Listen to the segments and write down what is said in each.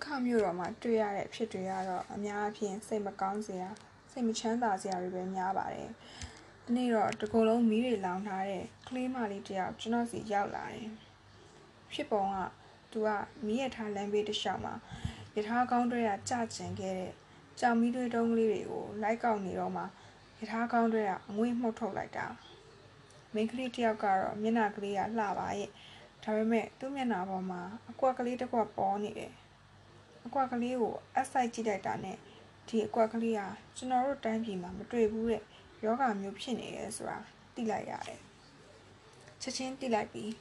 က္ခမြို့တော်မှာတွေ့ရတဲ့အဖြစ်တွေကတော့အများအပြားစိတ်မကောင်းစရာစိတ်မချမ်းသာစရာတွေပဲများပါတယ်။ဒီနေ့တော့တကူလုံးမီးတွေလောင်ထားတဲ့ကလေးမလေးတစ်ယောက်ကျွန်တော်စီရောက်လာတယ်။ဖြစ်ပုံကသူကမီးရထားလမ်းဘေးတစ်လျှောက်မှာရထားကောင်းတွေကကြကျင်ခဲ့တဲ့ကြောင်မီးတွေတုံးကလေးတွေကိုလိုက်ကောက်နေတော့မှရထားကောင်းတွေကအငွေ့မှုတ်ထုတ်လိုက်တာ။မိန်းကလေးတစ်ယောက်ကတော့မျက်နှာကလေးကလှပါရဲ့။ဒါပေမဲ့သူ့မျက်နှာပေါ်မှာအကွက်ကလေးတစ်ကွက်ပေါ်နေတယ်။ အကွက်ကလေးကိုအဆိုင်ကြည့်လိုက်တာနဲ့ဒီအကွက်ကလေးဟာကျွန်တော်တို့တိုင်းပြည်မှာမတွေ့ဘူးတဲ့ယောဂမျိုးဖြစ်နေရဲဆိုတာသိလိုက်ရတယ်ချက်ချင်းသိလိုက်ပြီး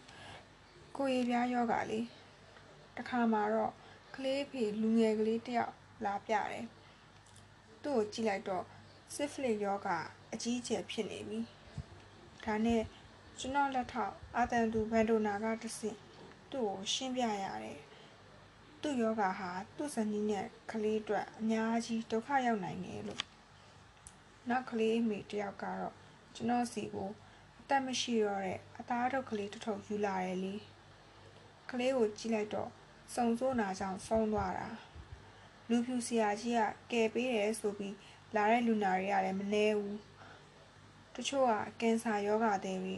ကိုရီပြားယောဂလေးတခါမှာတော့ကလေးဖေလူငယ်ကလေးတယောက်လာပြတယ်သူ့ကိုကြည့်လိုက်တော့စစ်ဖလစ်ယောဂအကြီးအကျယ်ဖြစ်နေပြီဒါနဲ့ကျွန်တော်လက်ထောက်အာတန်သူဘန်ဒိုနာကတဆင့်သူ့ကိုရှင်းပြရတယ် သူ့ယောဂဟာသူ့ဇနီးနဲ့ကလေးအတွက်အများကြီးဒုက္ခရောက်နိုင်တယ်လို့နောက်ကလေးမိတယောက်ကတော့ကျွန်တော်စီကိုအသက်မရှိတော့တဲ့အသားထုတ်ကလေးတစ်ထုပ်ယူလာတယ်လေကလေးကိုကြည့်လိုက်တော့စုံစိုးနာကြောင့်ဆုံးသွားတာလူဖြူဆရာကြီးကကယ်ပေးတယ်ဆိုပြီးလာတဲ့လူနာတွေကလည်းမနှဲဘူးတချို့ကကင်ဆာယောဂတွေတွေ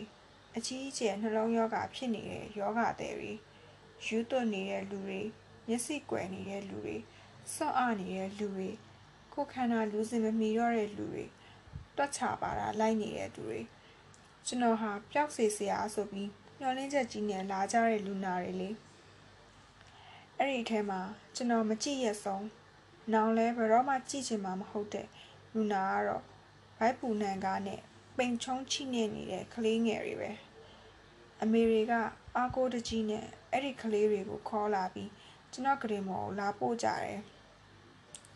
အကြီးအကျယ်နှလုံးယောဂဖြစ်နေတဲ့ယောဂတွေတွေယူသွနေတဲ့လူတွေ မျက်စိကွယ်နေတဲ့လူတွေစော့အနေတဲ့လူတွေကိုခန္ဓာလူစင်မမီတော့တဲ့လူတွေတွက်ချပါတာလိုက်နေတဲ့သူတွေကျွန်တော်ဟာပျောက်စေစရာဆိုပြီးညှော်လင်းချက်ကြီးနဲ့လာကြတဲ့လူနာတွေလေအဲ့ဒီထဲမှာကျွန်တော်မကြည့်ရဆုံးနောင်လဲဘယ်တော့မှကြည့်ချင်မှာမဟုတ်တဲ့လူနာကတော့ဘိုက်ပူနန်ကားနဲ့ပိန်ချုံချိနေနေတဲ့ကလေးငယ်တွေပဲအမေတွေကအာကိုတကြီးနဲ့အဲ့ဒီကလေးတွေကိုခေါ်လာပြီး ကျွန်တော်ကလေးမော်ကိုလာပို့ကြတယ်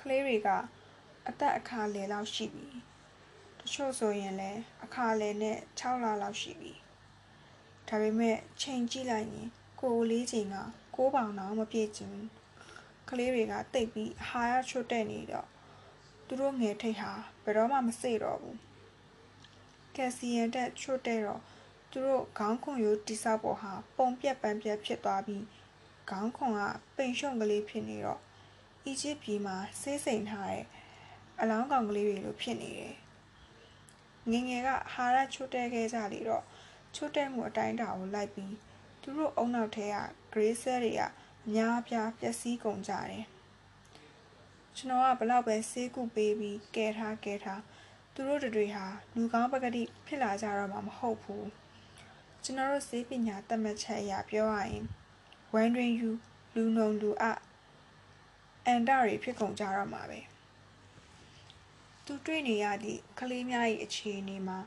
ကလေးတွေကအသက်အခါလယ်လောက်ရှိပြီတချို့ဆိုရင်လည်းအခါလယ်နဲ့6လလောက်ရှိပြီဒါပေမဲ့ချိန်ကြည့်လိုက်ရင်ကိုလေးချိန်က6ပေါင်တော့မပြည့်ချင်ကလေးတွေကတိတ်ပြီးဟာရချွတ်တဲ့နေတော့သူတို့ငယ်ထိတ်ဟာဘယ်တော့မှမစိတ်တော့ဘူးကယ်ဆီယမ်တက်ချွတ်တဲ့တော့သူတို့ခေါင်းခွန်ရိုးတိဆောက်ပေါ်ဟာပုံပြက်ပန်းပြက်ဖြစ်သွားပြီး ခေါင်းခွန်ကပိန်ရှုံကလေးဖြစ်နေတော့အီဂျစ်ပြည်မှာဆေးစိမ်ထားတဲ့အလောင်းကောင်ကလေးတွေလိုဖြစ်နေတယ်ငငယ်ကဟာရချွတ်တဲခဲ့ကြလေတော့ချွတ်တဲမှုအတိုင်းတာကိုလိုက်ပြီးသူတို့အုံနောက်ထဲကဂရေးဆဲတွေကအများအပြားပျက်စီးကုန်ကြတယ်ကျွန်တော်ကဘလောက်ပဲဆေးကုပေးပြီးကဲထားကဲထားသူတို့တွေဟာလူကောင်းပကတိဖြစ်လာကြတော့မှမဟုတ်ဘူးကျွန်တော်တို့ဆေးပညာတတ်မှတ်ချက်အရပြောရရင် ဝမ်းတွင်ယူလူနုံလူအအန်တာတွေဖြစ်ကုန်ကြတော့မှာပဲသူတွေ့နေရသည့်ကလေးများ၏အခြေအနေမှာ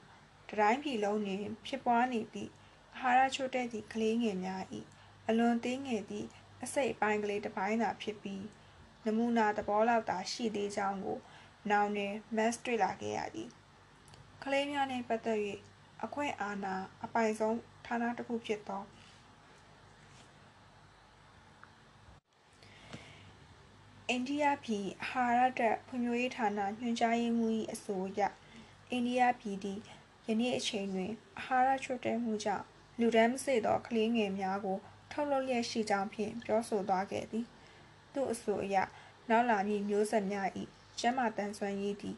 တတိုင်းပြည်လုံးတွင်ဖြစ်ပွားနေသည့်အာဟာရချို့တဲ့သည့်ကလေးငယ်များ၏အလွန်သေးငယ်သည့်အစိတ်အပိုင်းကလေးတစ်ပိုင်းသာဖြစ်ပြီးနမူနာသဘောလောက်သာရှိသေးကြောင်းကိုနောင်တွင်မတ်တွေ့လာခဲ့ရသည်ကလေးများနှင့်ပတ်သက်၍အခွင့်အာဏာအပိုင်ဆုံးဌာနတစ်ခုဖြစ်သော အိန္ဒိယပြည်အာဟာရတပ်ဖွံ့ဖြိုးရေးဌာနညွှန်ကြားရေးမှူး၏အဆိုအရအိန္ဒိယပြည်သည်ယနေ့အချိန်တွင်အာဟာရချွတ်တဲမှုကြောင့်လူဒန်းမစေသောကလေးငယ်များကိုထုတ်လုပ်လျက်ရှိကြောင်းဖြင့်ပြောဆိုသွားခဲ့သည်သူအဆိုအရနောက်လာမည့်မျိုးဆက်များ၏ကျမ်းမာတန်ဆွမ်းရေးသည်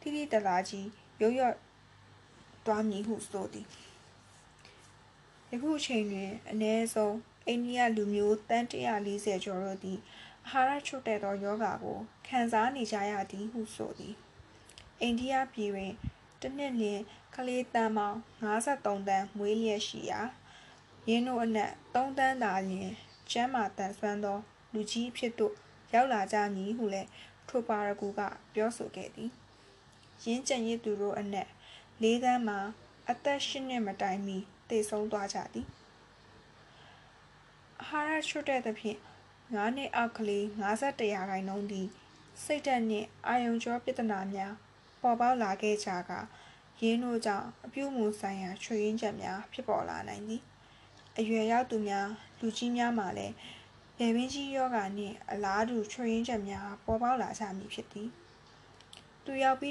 တိတိတလာကြီးရုတ်ရော့သွားမည်ဟုဆိုသည်ယခုအချိန်တွင်အ ਨੇ ဆုံးအိန္ဒိယလူမျိုးတန်း140ကျော်တို့သည် အာဟာရချွတ်တဲ့သောယောဂါကိုခံစားနေကြရသည်ဟုဆိုသည်အိန္ဒိယပြည်တွင်တစ်နှစ်လျင်ကလေးတန်းပေါင်း53တန်းမွေးလျက်ရှိရာရင်းတို့အနက်3တန်းသာလျင်ကျမ်းမာတန်ဆွမ်းသော လူကြီးဖြစ်သို့ရောက်လာကြမည်ဟုလည်းထိုပါရဂူကပြောဆိုခဲ့သည်ရင်းကျန်ရည်သူတို့အနက်၄တန်းမှာအသက်၈နှစ်မတိုင်မီတည်ဆုံးသွားကြသည်အာဟာရချွတ်တဲ့သဖြင့် 9နှစ်အောက်ကလေး51ရာခိုင်နှုန်းသည် စိတ်ဓာတ်နှင့် အာယုံကြောပြဿနာများ ပေါ်ပေါက်လာခဲ့ကြကရင်းတို့ကြောင့်အပြုအမူဆိုင်ရာချွေရင်းချက်များဖြစ်ပေါ်လာနိုင်သည်အရွယ်ရောက်သူများလူကြီးများမှလည်းလေပင်ကြီးယောဂနှင့်အလားတူချွေရင်းချက်များပေါ်ပေါက်လာကြမည်ဖြစ်သည်သူရောက်ပြီး